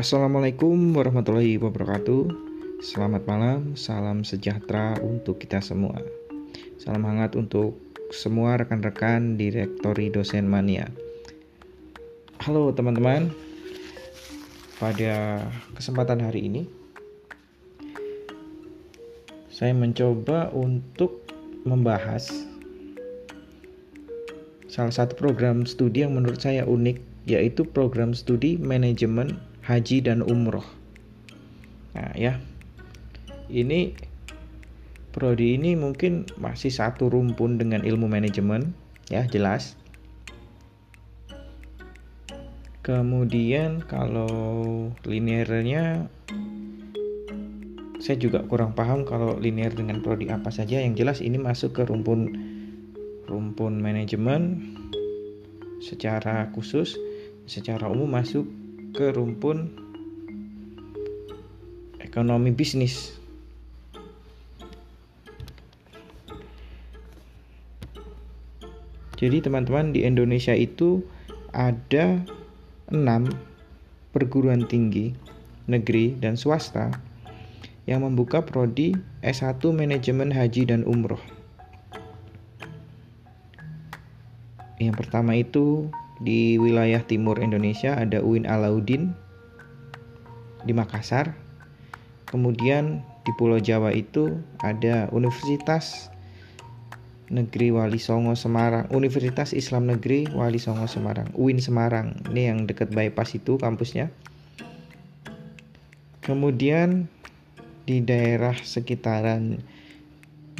Assalamualaikum warahmatullahi wabarakatuh. Selamat malam, salam sejahtera untuk kita semua. Salam hangat untuk semua rekan-rekan direktori dosen mania. Halo teman-teman. Pada kesempatan hari ini saya mencoba untuk membahas salah satu program studi yang menurut saya unik yaitu program studi manajemen haji dan umroh. Nah ya, ini prodi ini mungkin masih satu rumpun dengan ilmu manajemen, ya jelas. Kemudian kalau linearnya saya juga kurang paham kalau linear dengan prodi apa saja. Yang jelas ini masuk ke rumpun rumpun manajemen secara khusus secara umum masuk ke rumpun ekonomi bisnis. Jadi teman-teman di Indonesia itu ada enam perguruan tinggi negeri dan swasta yang membuka prodi S1 Manajemen Haji dan Umroh. Yang pertama itu di wilayah timur Indonesia ada UIN Alauddin di Makassar. Kemudian di Pulau Jawa itu ada Universitas Negeri Wali Songo Semarang, Universitas Islam Negeri Wali Songo Semarang, UIN Semarang. Ini yang dekat bypass itu kampusnya. Kemudian di daerah sekitaran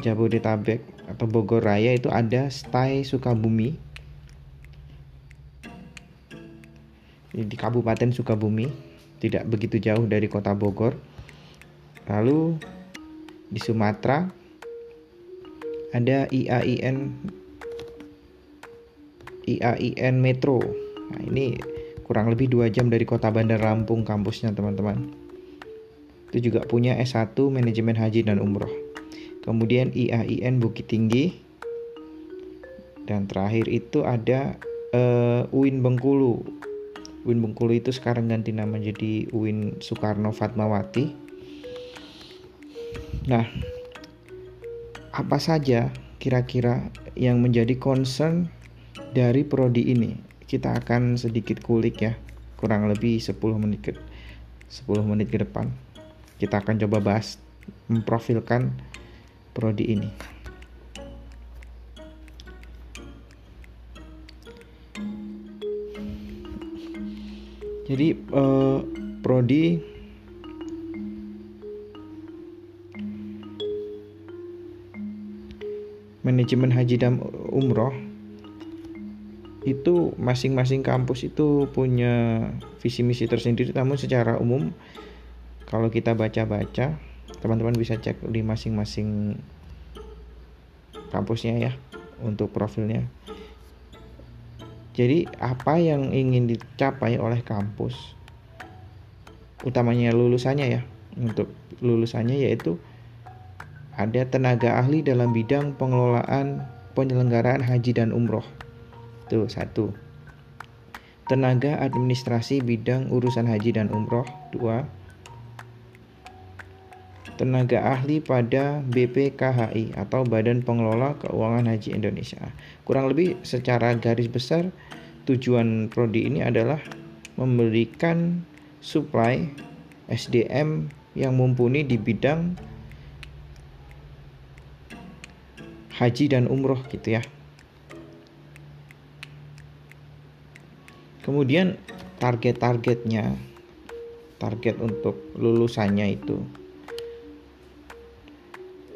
Jabodetabek atau Bogor Raya itu ada STAI Sukabumi di Kabupaten Sukabumi, tidak begitu jauh dari kota Bogor. Lalu di Sumatera ada IAIN IAIN Metro. Nah, ini kurang lebih dua jam dari kota Bandar Lampung kampusnya teman-teman. Itu juga punya S1 Manajemen Haji dan Umroh. Kemudian IAIN Bukit Tinggi. Dan terakhir itu ada uh, UIN Bengkulu UIN Bengkulu itu sekarang ganti nama jadi UIN Soekarno Fatmawati. Nah, apa saja kira-kira yang menjadi concern dari prodi ini? Kita akan sedikit kulik ya, kurang lebih 10 menit ke 10 menit ke depan. Kita akan coba bahas memprofilkan prodi ini. Jadi uh, prodi. Manajemen haji dan umroh. Itu masing-masing kampus itu punya visi misi tersendiri namun secara umum kalau kita baca-baca teman-teman bisa cek di masing-masing kampusnya ya untuk profilnya jadi apa yang ingin dicapai oleh kampus utamanya lulusannya ya untuk lulusannya yaitu ada tenaga ahli dalam bidang pengelolaan penyelenggaraan haji dan umroh. Tuh satu. Tenaga administrasi bidang urusan haji dan umroh. Dua. Tenaga ahli pada BPKHI atau Badan Pengelola Keuangan Haji Indonesia. Kurang lebih secara garis besar tujuan prodi ini adalah memberikan supply SDM yang mumpuni di bidang haji dan umroh gitu ya. Kemudian target-targetnya, target untuk lulusannya itu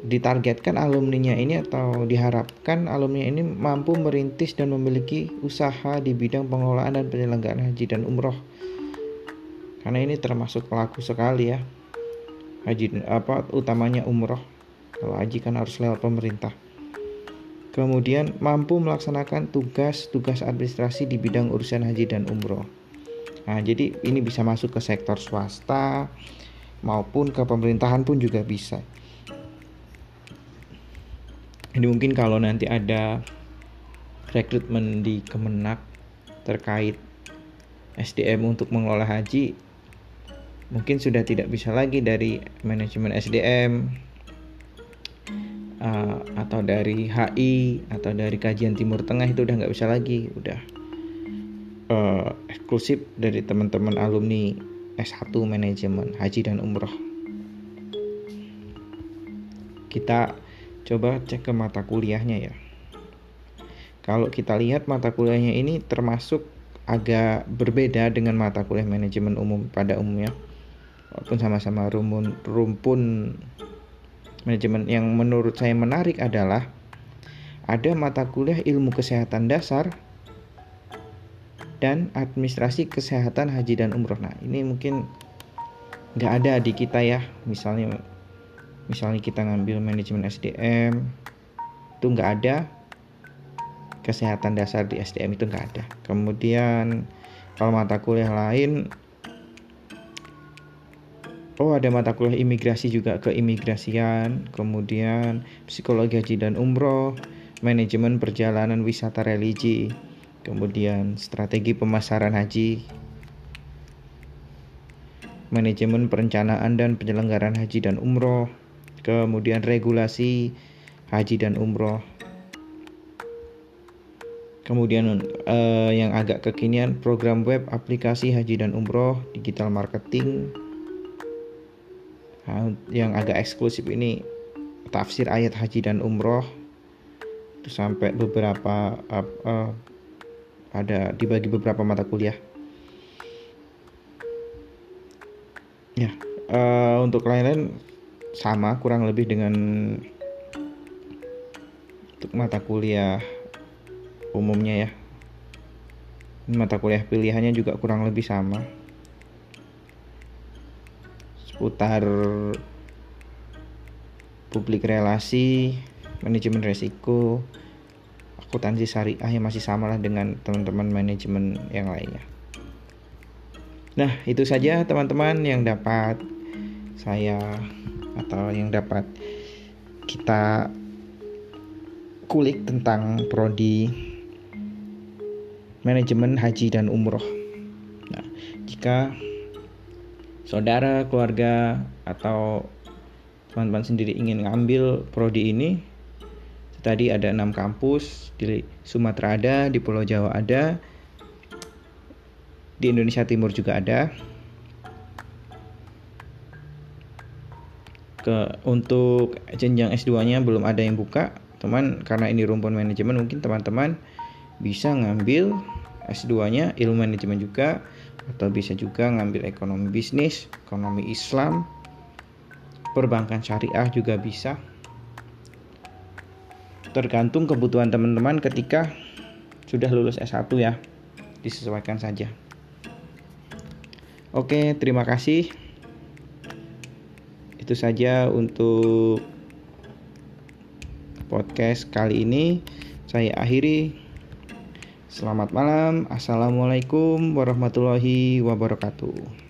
ditargetkan alumninya ini atau diharapkan alumni ini mampu merintis dan memiliki usaha di bidang pengelolaan dan penyelenggaraan haji dan umroh. Karena ini termasuk pelaku sekali ya haji apa utamanya umroh. Kalau haji kan harus lewat pemerintah. Kemudian mampu melaksanakan tugas-tugas administrasi di bidang urusan haji dan umroh. Nah jadi ini bisa masuk ke sektor swasta maupun ke pemerintahan pun juga bisa ini mungkin kalau nanti ada rekrutmen di Kemenak terkait SDM untuk mengelola haji mungkin sudah tidak bisa lagi dari manajemen SDM uh, atau dari HI atau dari kajian Timur Tengah itu udah nggak bisa lagi. Udah uh, eksklusif dari teman-teman alumni S1 manajemen haji dan umroh. Kita coba cek ke mata kuliahnya ya kalau kita lihat mata kuliahnya ini termasuk agak berbeda dengan mata kuliah manajemen umum pada umumnya walaupun sama-sama rumpun rumpun manajemen yang menurut saya menarik adalah ada mata kuliah ilmu kesehatan dasar dan administrasi kesehatan haji dan umroh. Nah ini mungkin nggak ada di kita ya. Misalnya misalnya kita ngambil manajemen SDM itu nggak ada. Kesehatan dasar di SDM itu nggak ada. Kemudian kalau mata kuliah lain Oh ada mata kuliah imigrasi juga keimigrasian, kemudian psikologi haji dan umroh, manajemen perjalanan wisata religi, kemudian strategi pemasaran haji, manajemen perencanaan dan penyelenggaraan haji dan umroh, kemudian regulasi haji dan umroh, kemudian eh, yang agak kekinian program web aplikasi haji dan umroh, digital marketing, yang agak eksklusif ini tafsir ayat haji dan umroh. Itu sampai beberapa uh, uh, ada dibagi beberapa mata kuliah. Ya uh, untuk lain-lain sama kurang lebih dengan untuk mata kuliah umumnya ya mata kuliah pilihannya juga kurang lebih sama seputar publik relasi, manajemen resiko, akuntansi syariah yang masih sama lah dengan teman-teman manajemen yang lainnya. Nah, itu saja teman-teman yang dapat saya atau yang dapat kita kulik tentang prodi manajemen haji dan umroh. Nah, jika saudara, keluarga, atau teman-teman sendiri ingin ngambil prodi ini, tadi ada enam kampus di Sumatera ada, di Pulau Jawa ada, di Indonesia Timur juga ada. Ke untuk jenjang S2-nya belum ada yang buka, teman karena ini rumpun manajemen mungkin teman-teman bisa ngambil S2-nya ilmu manajemen juga atau bisa juga ngambil ekonomi bisnis, ekonomi Islam, perbankan syariah juga bisa. Tergantung kebutuhan teman-teman ketika sudah lulus S1 ya. Disesuaikan saja. Oke, terima kasih. Itu saja untuk podcast kali ini. Saya akhiri Selamat malam. Assalamualaikum warahmatullahi wabarakatuh.